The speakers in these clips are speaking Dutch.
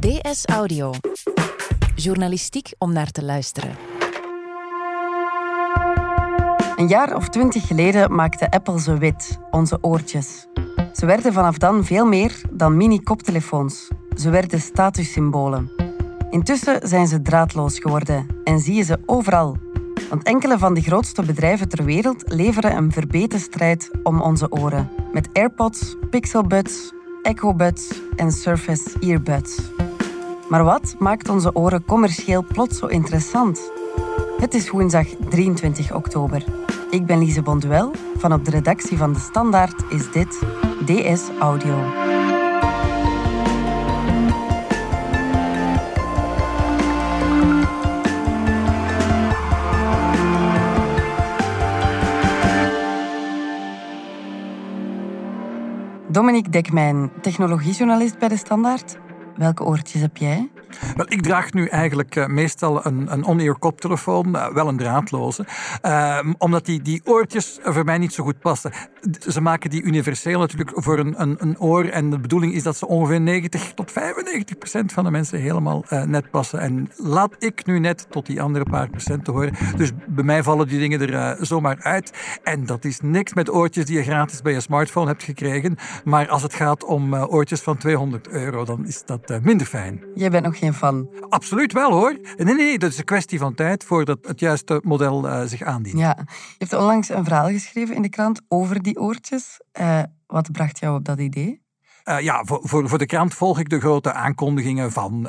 DS Audio. Journalistiek om naar te luisteren. Een jaar of twintig geleden maakte Apple ze wit, onze oortjes. Ze werden vanaf dan veel meer dan mini-koptelefoons. Ze werden statussymbolen. Intussen zijn ze draadloos geworden en zie je ze overal. Want enkele van de grootste bedrijven ter wereld leveren een verbeten strijd om onze oren. Met AirPods, Pixelbuds, Echo Buds en Surface Earbuds. Maar wat maakt onze oren commercieel plots zo interessant? Het is woensdag 23 oktober. Ik ben Lise Bonduel. Van op de redactie van De Standaard is dit DS Audio. Dominique Dekmijn, technologiejournalist bij De Standaard. Welke oortjes heb jij? Wel, ik draag nu eigenlijk uh, meestal een, een koptelefoon, uh, wel een draadloze. Uh, omdat die, die oortjes voor mij niet zo goed passen. Ze maken die universeel natuurlijk voor een, een, een oor. En de bedoeling is dat ze ongeveer 90 tot 95 procent van de mensen helemaal net passen. En laat ik nu net tot die andere paar procent te horen. Dus bij mij vallen die dingen er zomaar uit. En dat is niks met oortjes die je gratis bij je smartphone hebt gekregen. Maar als het gaat om oortjes van 200 euro, dan is dat minder fijn. Jij bent nog geen fan? Absoluut wel hoor. Nee, nee, dat is een kwestie van tijd voordat het juiste model uh, zich aandient. Ja, je hebt onlangs een verhaal geschreven in de krant over die oortjes. Uh, wat bracht jou op dat idee? Uh, ja, voor, voor, voor, de krant volg ik de grote aankondigingen van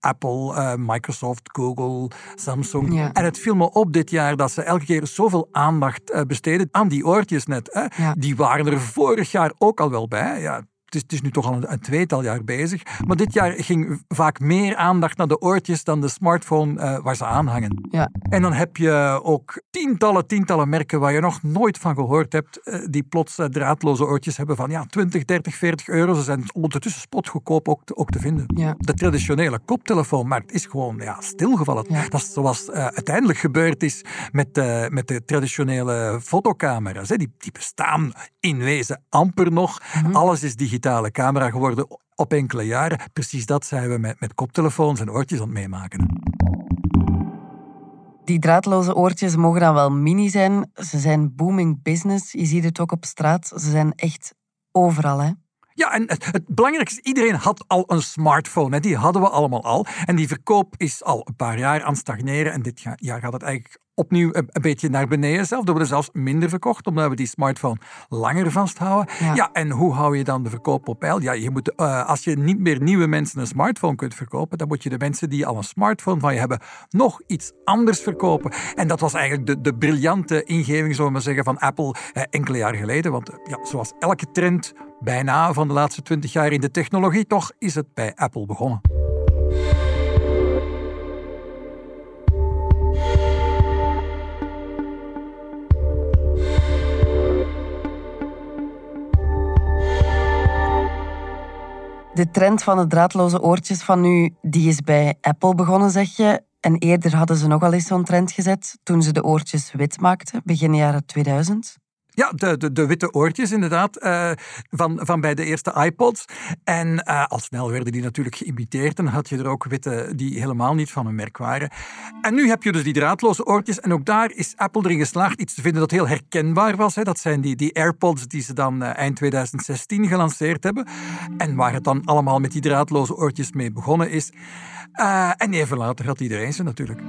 Apple, Microsoft, Google, Samsung. Ja. En het viel me op dit jaar dat ze elke keer zoveel aandacht besteden aan die oortjes net. Hè. Ja. Die waren er vorig jaar ook al wel bij. Ja, het is, het is, nu toch al een, een, tweetal jaar bezig. Maar dit jaar ging vaak meer aandacht naar de oortjes dan de smartphone uh, waar ze aan hangen. Ja. En dan heb je ook tientallen, tientallen merken waar je nog nooit van gehoord hebt, uh, die plots uh, draadloze oortjes hebben van ja, 20, 30, 40 euro. Ze zijn ondertussen spotgoedkoop ook te, ook te vinden. Ja. De traditionele koptelefoonmarkt is gewoon ja, stilgevallen. Ja. Dat is zoals uiteindelijk gebeurd is met, met de traditionele fotocamera's. Hè. Die, die bestaan in wezen amper nog. Mhm. Alles is digitaal digitale camera geworden op enkele jaren. Precies dat zijn we met, met koptelefoons en oortjes aan het meemaken. Die draadloze oortjes mogen dan wel mini zijn. Ze zijn booming business. Je ziet het ook op straat. Ze zijn echt overal, hè? Ja, en het, het, belangrijkste is, iedereen had al een smartphone. Hè. Die hadden we allemaal al. En die verkoop is al een paar jaar aan het stagneren. En dit jaar gaat het eigenlijk opnieuw een, een, beetje naar beneden zelf. Er worden zelfs minder verkocht, omdat we die smartphone langer vasthouden. Ja, ja en hoe hou je dan de verkoop op peil? Ja, je moet, uh, als je niet meer nieuwe mensen een smartphone kunt verkopen, dan moet je de mensen die al een smartphone van je hebben, nog iets anders verkopen. En dat was eigenlijk de, de briljante ingeving, zullen we maar zeggen, van Apple eh, enkele jaar geleden. Want ja, zoals elke trend bijna van de laatste twintig jaar in de technologie, toch is het bij Apple begonnen. De trend van de draadloze oortjes van nu, die is bij Apple begonnen, zeg je. En eerder hadden ze nogal eens zo'n trend gezet toen ze de oortjes wit maakten, begin jaren 2000. Ja, de, de, de, witte oortjes inderdaad, uh, van, van bij de eerste iPods. En uh, al snel werden die natuurlijk geïmiteerd en had je er ook witte die helemaal niet van een merk waren. En nu heb je dus die draadloze oortjes en ook daar is Apple erin geslaagd iets te vinden dat heel herkenbaar was. Hè. Dat zijn die, die AirPods die ze dan uh, eind 2016 gelanceerd hebben. En waar het dan allemaal met die draadloze oortjes mee begonnen is. en even later had iedereen ze natuurlijk.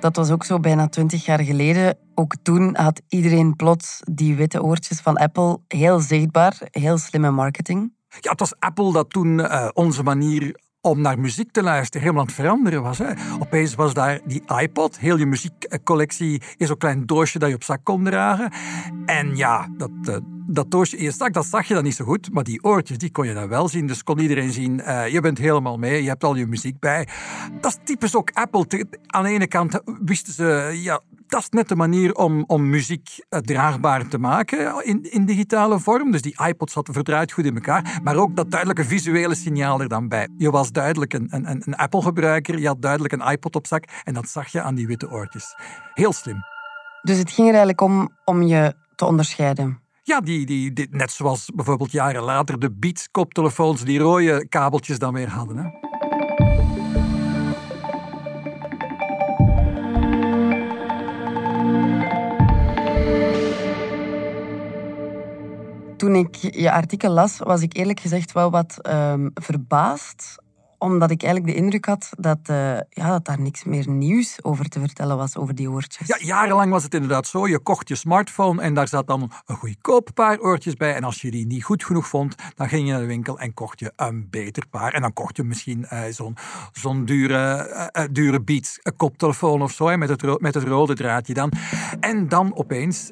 Dat was ook zo bijna twintig jaar geleden. Ook toen had iedereen plots die witte oortjes van Apple heel zichtbaar, heel slimme marketing. Ja, het was Apple dat toen uh, onze manier om naar muziek te luisteren helemaal aan het veranderen was. Hè. Opeens was daar die iPod, heel je muziekcollectie is zo'n klein doosje dat je op zak kon dragen. En ja, dat, uh, dat doosje in je zak, dat zag je dan niet zo goed, maar die oortjes, die kon je dan wel zien. Dus kon iedereen zien, uh, je bent helemaal mee, je hebt al je muziek bij. Dat is typisch ook Apple. Aan de ene kant wisten ze, ja, dat is net de manier om, om muziek uh, draagbaar te maken in, in digitale vorm. Dus die iPod zat verdraaid goed in elkaar. Maar ook dat duidelijke visuele signaal er dan bij. Je was duidelijk een, een, een Apple-gebruiker. Je had duidelijk een iPod op zak. En dat zag je aan die witte oortjes. Heel slim. Dus het ging er eigenlijk om om je te onderscheiden. Ja, die, die, die, net zoals bijvoorbeeld jaren later de Beats koptelefoons die rode kabeltjes dan weer hadden. Hè? Ik je artikel las, was ik eerlijk gezegd wel wat um, verbaasd omdat ik eigenlijk de indruk had dat, uh, ja, dat daar niks meer nieuws over te vertellen was, over die oortjes. Ja, jarenlang was het inderdaad zo. Je kocht je smartphone en daar zat dan een goedkoop paar oortjes bij. En als je die niet goed genoeg vond, dan ging je naar de winkel en kocht je een beter paar. En dan kocht je misschien uh, zo'n zo'n dure, uh, dure Beats koptelefoon of zo, hè, met, het met het rode draadje dan. En dan opeens...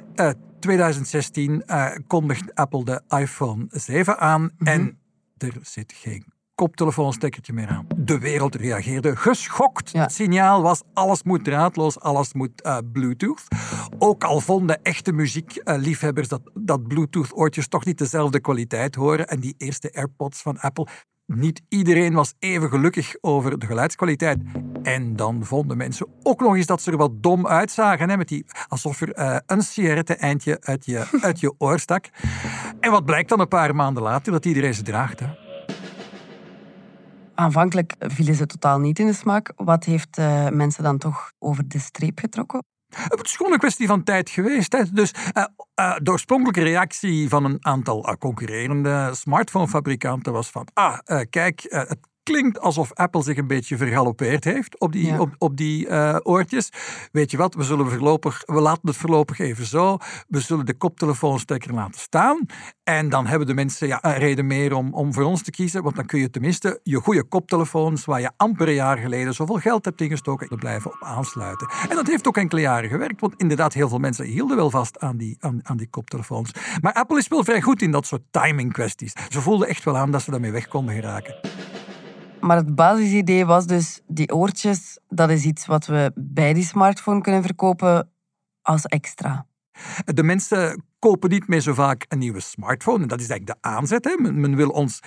2016 kondigt Apple de iPhone 7 aan mm -hmm. en er zit geen koptelefoonstekkertje meer aan. De wereld reageerde geschokt. Het signaal was alles moet draadloos, alles moet uh, Bluetooth. Ook al vonden echte muziekliefhebbers dat, dat Bluetooth-oortjes toch niet dezelfde kwaliteit horen. En die eerste AirPods van Apple niet iedereen was even gelukkig over de geluidskwaliteit. En dan vonden mensen ook nog eens dat ze er wat dom uitzagen. Hè, met die, alsof er uh, een sigarette-eindje uit je, uit je oor stak. En wat blijkt dan een paar maanden later? Dat iedereen ze draagt. Aanvankelijk vielen ze totaal niet in de smaak. Wat heeft uh, mensen dan toch over de streep getrokken? Het is gewoon een kwestie van tijd geweest. Hè. Dus uh, uh, de oorspronkelijke reactie van een aantal concurrerende smartphonefabrikanten was van ah, kijk, het klinkt alsof Apple zich een beetje vergalopeerd heeft op die, op, op die uh, oortjes. Weet je wat, we, zullen voorlopig, we laten het voorlopig even zo. We zullen de koptelefoonstekker laten staan. En dan hebben de mensen ja, een reden meer om, om voor ons te kiezen. Want dan kun je tenminste je goede koptelefoons, waar je amper een jaar geleden zoveel geld hebt ingestoken, er blijven op aansluiten. En dat heeft ook enkele jaren gewerkt. Want inderdaad, heel veel mensen hielden wel vast aan die, aan, aan die koptelefoons. Maar Apple is wel vrij goed in dat soort timing kwesties. Ze voelden echt wel aan dat ze daarmee weg konden geraken. Maar het basisidee was dus, die oortjes, dat is iets wat we bij die smartphone kunnen verkopen als extra. De mensen kopen niet meer zo vaak een nieuwe smartphone. En dat is eigenlijk de aanzet. Hè. Men, men wil ons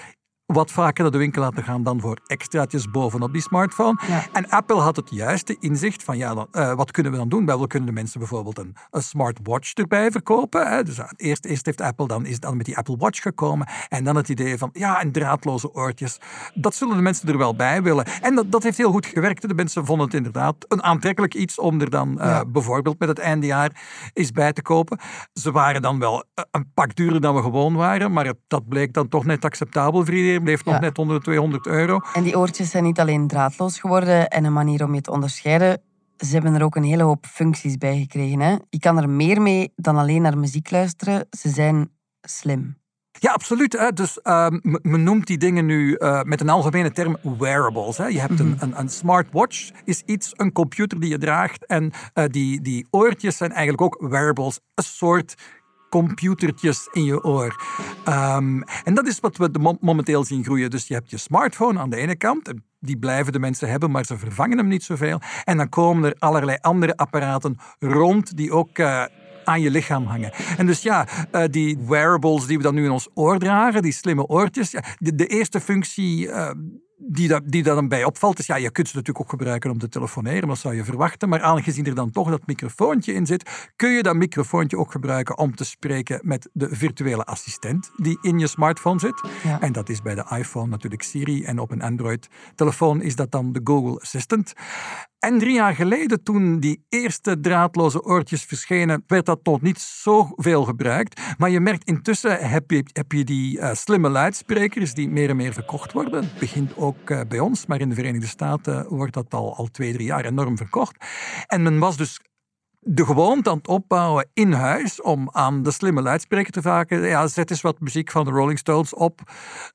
wat vaker naar de winkel laten gaan dan voor extraatjes bovenop die smartphone. En Apple had het juiste inzicht van, ja, dan, uh, wat kunnen we dan doen? Wel, we kunnen de mensen bijvoorbeeld een, een smartwatch erbij verkopen. Hè. Dus uh, eerst, eerst heeft Apple dan, is dan met die Apple Watch gekomen. En dan het idee van, ja, en draadloze oortjes. Dat zullen de mensen er wel bij willen. En dat, dat heeft heel goed gewerkt. De mensen vonden het inderdaad een aantrekkelijk iets om er dan uh, ja. bijvoorbeeld met het eindejaar eens bij te kopen. Ze waren dan wel een pak duurder dan we gewoon waren, maar het, dat bleek dan toch net acceptabel voor iedereen bleef nog net onder de 200 euro. En die oortjes zijn niet alleen draadloos geworden en een manier om je te onderscheiden. Ze hebben er ook een hele hoop functies bij gekregen. Hè? Je kan er meer mee dan alleen naar muziek luisteren. Ze zijn slim. Ja, absoluut. Hè. Dus uh, men noemt die dingen nu uh, met een algemene term wearables. Hè. Je hebt een, een, een, smartwatch, is iets, een computer die je draagt. En uh, die, die oortjes zijn eigenlijk ook wearables. Een soort computertjes in je oor. Um, en dat is wat we momenteel zien groeien. Dus je hebt je smartphone aan de ene kant. Die blijven de mensen hebben, maar ze vervangen hem niet zoveel. En dan komen er allerlei andere apparaten rond die ook. Uh, aan je lichaam hangen. En dus ja, uh, die wearables die we dan nu in ons oor dragen, die slimme oortjes, de, eerste functie uh, die, dat, die daar dan bij opvalt, is ja, je kunt ze natuurlijk ook gebruiken om te telefoneren, dat zou je verwachten. Maar aangezien er dan toch dat microfoontje in zit, kun je dat microfoontje ook gebruiken om te spreken met de virtuele assistent die in je smartphone zit. Ja. En dat is bij de iPhone natuurlijk Siri en op een Android-telefoon is dat dan de Google Assistant. En drie jaar geleden, toen die eerste draadloze oortjes verschenen, werd dat toch niet zoveel gebruikt. Maar je merkt intussen heb je, heb je die uh, slimme luidsprekers die meer en meer verkocht worden. Het begint ook uh, bij ons, maar in de Verenigde Staten wordt dat al, al twee, drie jaar enorm verkocht. En men was dus de gewoonte aan het opbouwen in huis om aan de slimme luidspreker te vragen. Ja, zet eens wat muziek van de Rolling Stones op.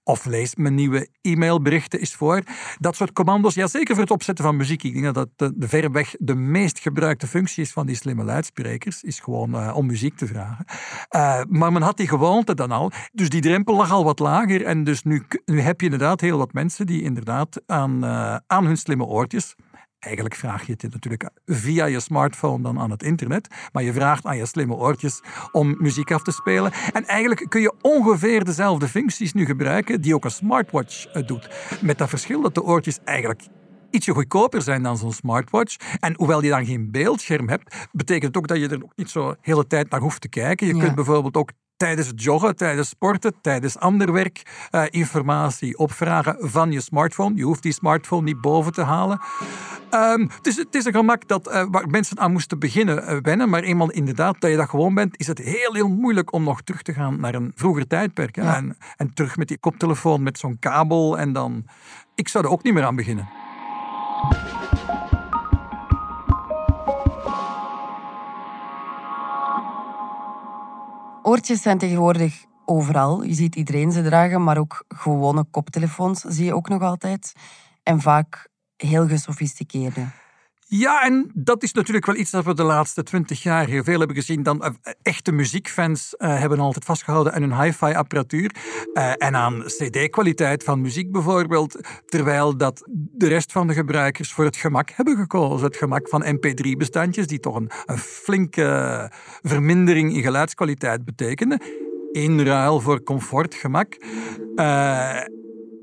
Of lees mijn nieuwe e-mailberichten eens voor. Dat soort commando's, ja, zeker voor het opzetten van muziek. Ik denk dat dat de, de verreweg de meest gebruikte functie is van die slimme luidsprekers. Is gewoon uh, om muziek te vragen. Uh, maar men had die gewoonte dan al. Dus die drempel lag al wat lager. En dus nu, nu heb je inderdaad heel wat mensen die inderdaad aan, uh, aan hun slimme oortjes Eigenlijk vraag je het natuurlijk via je smartphone dan aan het internet, maar je vraagt aan je slimme oortjes om muziek af te spelen. En eigenlijk kun je ongeveer dezelfde functies nu gebruiken die ook een smartwatch eh, doet. Met dat verschil dat de oortjes eigenlijk ietsje goedkoper zijn dan zo'n smartwatch. En hoewel je dan geen beeldscherm hebt, betekent het ook dat je er ook niet zo de hele tijd naar hoeft te kijken. Je ja. kunt bijvoorbeeld ook tijdens het joggen, tijdens sporten, tijdens ander werk uh, informatie opvragen van je smartphone. Je hoeft die smartphone niet boven te halen. Um, het, is, het, is, een gemak dat, uh, waar mensen aan moesten beginnen uh, wennen, maar eenmaal inderdaad dat je dat gewoon bent, is het heel, heel moeilijk om nog terug te gaan naar een vroeger tijdperk. Ja. En, en terug met die koptelefoon met zo'n kabel en dan... Ik zou er ook niet meer aan beginnen. Oortjes zijn tegenwoordig overal. Je ziet iedereen ze dragen, maar ook gewone koptelefoons zie je ook nog altijd. En vaak heel gesofisticeerde. Ja, en dat is natuurlijk wel iets dat we de laatste twintig jaar heel veel hebben gezien. Dan, uh, echte muziekfans uh, hebben altijd vastgehouden aan hun hi-fi apparatuur uh, en aan cd-kwaliteit van muziek bijvoorbeeld. Terwijl dat de rest van de gebruikers voor het gemak hebben gekozen. Het gemak van mp3-bestandjes, die toch een, flinke vermindering in geluidskwaliteit betekenen. In ruil voor comfort, gemak.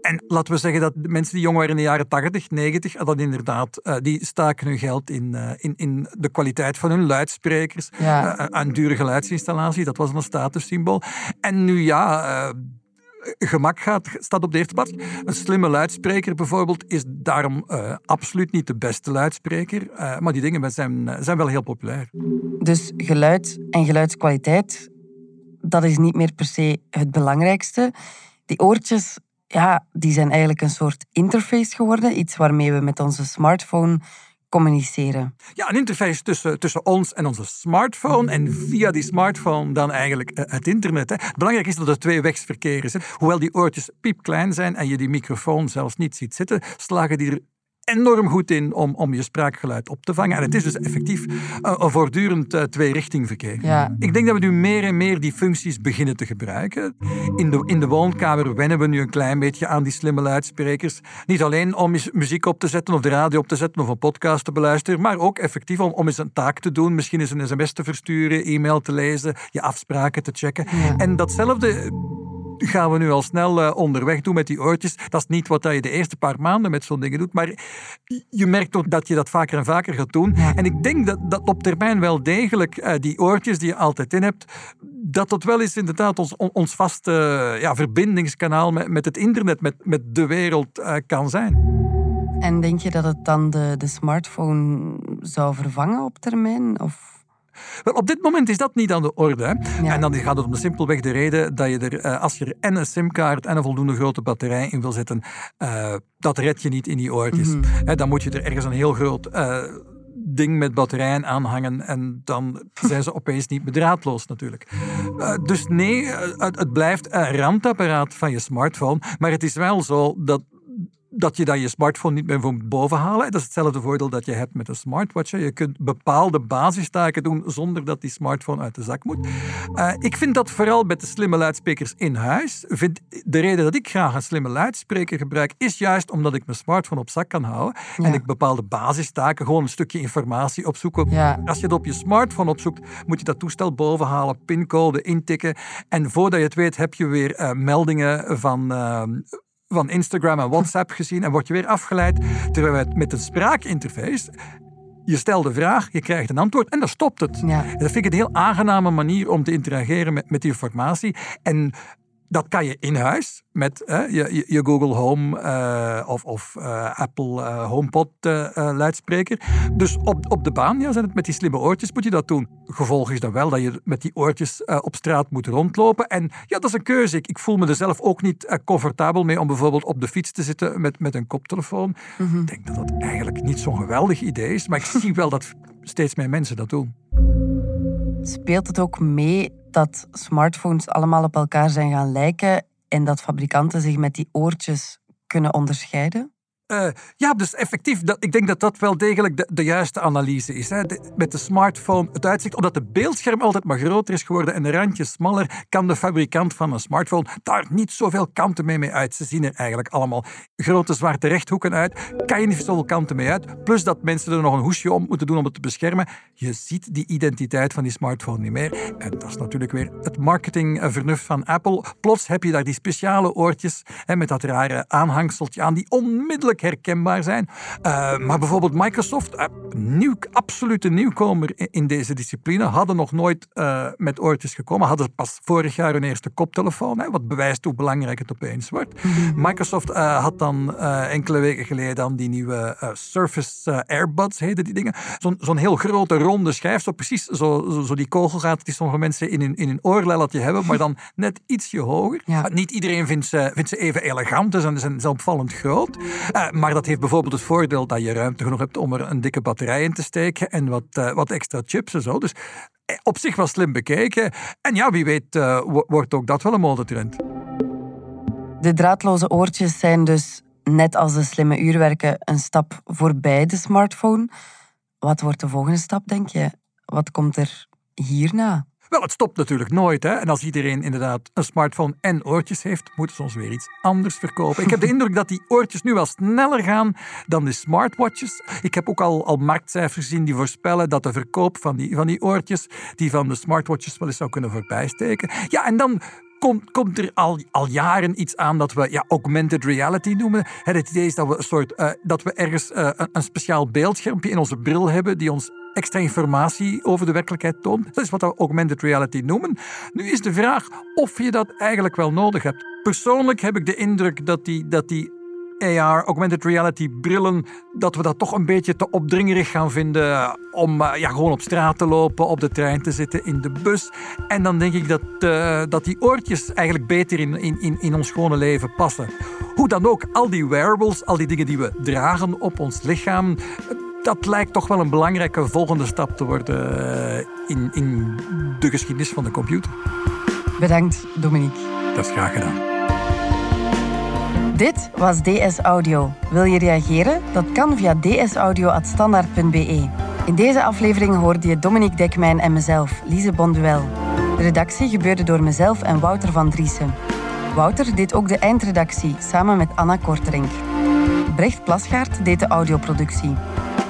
En laten we zeggen dat de mensen die jong waren in de jaren 80, 90, dat inderdaad, uh, die staken hun geld in, uh, in, in de kwaliteit van hun luidsprekers. Ja. Uh, een dure geluidsinstallatie, dat was een statussymbool. En nu ja gemak gaat, staat op de eerste plaats. Een slimme luidspreker bijvoorbeeld is daarom uh, absoluut niet de beste luidspreker. Uh, maar die dingen zijn, zijn wel heel populair. Dus geluid en geluidskwaliteit, dat is niet meer per se het belangrijkste. Die oortjes ja, die zijn eigenlijk een soort interface geworden. Iets waarmee we met onze smartphone communiceren. Ja, een interface tussen, tussen ons en onze smartphone. En via die smartphone dan eigenlijk eh, het internet. Hè. Belangrijk is dat er tweewegsverkeer is. Hoewel die oortjes piepklein zijn en je die microfoon zelfs niet ziet zitten, slagen die er enorm goed in om, om je spraakgeluid op te vangen. En het is dus effectief een voortdurend uh, tweerichtingverkeer. Ja. Ik denk dat we nu meer en meer die functies beginnen te gebruiken. In de, in de woonkamer wennen we nu een klein beetje aan die slimme luidsprekers. Niet alleen om muziek op te zetten of de radio op te zetten of een podcast te beluisteren, maar ook effectief om, om eens een taak te doen. Misschien eens een sms te versturen, e-mail te lezen, je afspraken te checken. Ja. En datzelfde gaan we nu al snel uh, onderweg doen met die oortjes. Dat is niet wat je de eerste paar maanden met zo'n dingen doet, maar je merkt toch dat je dat vaker en vaker gaat doen. En ik denk dat, dat op termijn wel degelijk uh, die oortjes die je altijd in hebt, dat dat wel eens inderdaad ons, ons vaste ja, verbindingskanaal met, met het internet, met, met de wereld uh, kan zijn. En denk je dat het dan de, de smartphone zou vervangen op termijn? Of wel, op dit moment is dat niet aan de orde. En dan gaat het om de simpelweg de reden dat je er, eh, als je er en een simkaart en een voldoende grote batterij in wil zetten, uh, dat red je niet in die oortjes. Mm dan moet je er ergens een heel groot uh, ding met batterijen aanhangen en dan zijn ze opeens niet bedraadloos natuurlijk. Uh, dus nee, het, het, blijft een randapparaat van je smartphone, maar het is wel zo dat dat je dan je smartphone niet meer moet bovenhalen. Dat is hetzelfde voordeel dat je hebt met een smartwatch. Je kunt bepaalde basistaken doen zonder dat die smartphone uit de zak moet. Uh, ik vind dat vooral met de slimme luidsprekers in huis. Vind, de reden dat ik graag een slimme luidspreker gebruik, is juist omdat ik mijn smartphone op zak kan houden. Ja. En ik bepaalde basistaken, gewoon een stukje informatie opzoeken. Ja. Als je het op je smartphone opzoekt, moet je dat toestel bovenhalen, pincode intikken. En voordat je het weet, heb je weer uh, meldingen van. Uh, van Instagram en WhatsApp gezien en word je weer afgeleid. Terwijl met een spraakinterface je stelt de vraag, je krijgt een antwoord en dan stopt het. Ja. dat vind ik een heel aangename manier om te interageren met, met die informatie. En dat kan je in huis met je, je, Google Home uh, of, of uh, Apple uh, HomePod luidspreker. Dus op, op de baan ja, zijn het met die slimme oortjes moet je dat doen. Gevolg is dan wel dat je met die oortjes op straat moet rondlopen. En ja, dat is een keuze. Ik, ik voel me er zelf ook niet comfortabel mee om bijvoorbeeld op de fiets te zitten met, met een koptelefoon. Mm -hmm. Ik denk dat dat eigenlijk niet zo'n geweldig idee is. Maar ik zie wel dat steeds meer mensen dat doen. Speelt het ook mee dat smartphones allemaal op elkaar zijn gaan lijken en dat fabrikanten zich met die oortjes kunnen onderscheiden? Uh, ja, dus effectief, dat, ik denk dat dat wel degelijk de, de juiste analyse is. Hè. Met de smartphone, het uitzicht, omdat de beeldscherm altijd maar groter is geworden en de randjes smaller, kan de fabrikant van een smartphone daar niet zoveel kanten mee, mee uit. Ze zien er eigenlijk allemaal grote zwarte rechthoeken uit. Kan je niet zoveel kanten mee uit. Plus dat mensen er nog een hoesje om moeten doen om het te beschermen. Je ziet die identiteit van die smartphone niet meer. En dat is natuurlijk weer het marketingvernuft van Apple. Plots heb je daar die speciale oortjes hè, met dat rare aanhangseltje aan die onmiddellijk duidelijk herkenbaar zijn. Uh, maar bijvoorbeeld Microsoft, uh, nieuw, absolute nieuwkomer in, deze discipline, hadden nog nooit uh, met oortjes gekomen, hadden pas vorig jaar hun eerste koptelefoon, hè, wat bewijst hoe belangrijk het opeens wordt. Mhm. Microsoft had dan enkele weken geleden dan die nieuwe Surface Airbuds, heten die dingen. Zo'n zo'n heel grote ronde schijf, zo precies zo, zo, zo die kogelgaten die sommige mensen in hun, in hun oorlelletje hebben, maar dan net ietsje hoger. Ja. Niet iedereen vindt ze, vindt ze even elegant, ze zijn, zijn opvallend groot. Uh, maar dat heeft bijvoorbeeld het voordeel dat je ruimte genoeg hebt om er een dikke batterij in te steken en wat, uh, wat extra chips en zo. Dus eh, op zich wel slim bekeken. En ja, wie weet uh, wordt ook dat wel een modetrend. De draadloze oortjes zijn dus, net als de slimme uurwerken, een stap voorbij de smartphone. Wat wordt de volgende stap, denk je? Wat komt er hierna? Wel, het stopt natuurlijk nooit. Hè? En als iedereen inderdaad een smartphone en oortjes heeft, moeten ze ons weer iets anders verkopen. Ik heb de indruk dat die oortjes nu wel sneller gaan dan de smartwatches. Ik heb ook al, al marktcijfers gezien die voorspellen dat de verkoop van die, van die oortjes, die van de smartwatches wel eens zou kunnen voorbijsteken. Ja, en dan komt, komt er al, al jaren iets aan dat we ja, augmented reality noemen. Het idee is dat we, een soort, uh, dat we ergens uh, een, een speciaal beeldschermpje in onze bril hebben die ons extra informatie over de werkelijkheid toont. Dat is wat we augmented reality noemen. Nu is de vraag of je dat eigenlijk wel nodig hebt. Persoonlijk heb ik de indruk dat die, dat die AR, augmented reality brillen, dat we dat toch een beetje te opdringerig gaan vinden om uh, ja, gewoon op straat te lopen, op de trein te zitten, in de bus. En dan denk ik dat, uh, dat die oortjes eigenlijk beter in, in, in ons gewone leven passen. Hoe dan ook, al die wearables, al die dingen die we dragen op ons lichaam, dat lijkt toch wel een belangrijke volgende stap te worden eh, in, in de geschiedenis van de computer. Bedankt, Dominique. Dat is graag gedaan. Dit was DS Audio. Wil je reageren? Dat kan via dsaudio.standaard.be. In deze aflevering hoorde je Dominique Dekmijn en mezelf, Lise Bonduel. De redactie gebeurde door mezelf en Wouter van Driessen. Wouter deed ook de eindredactie samen met Anna Korterink. Brecht Plasgaard deed de audioproductie.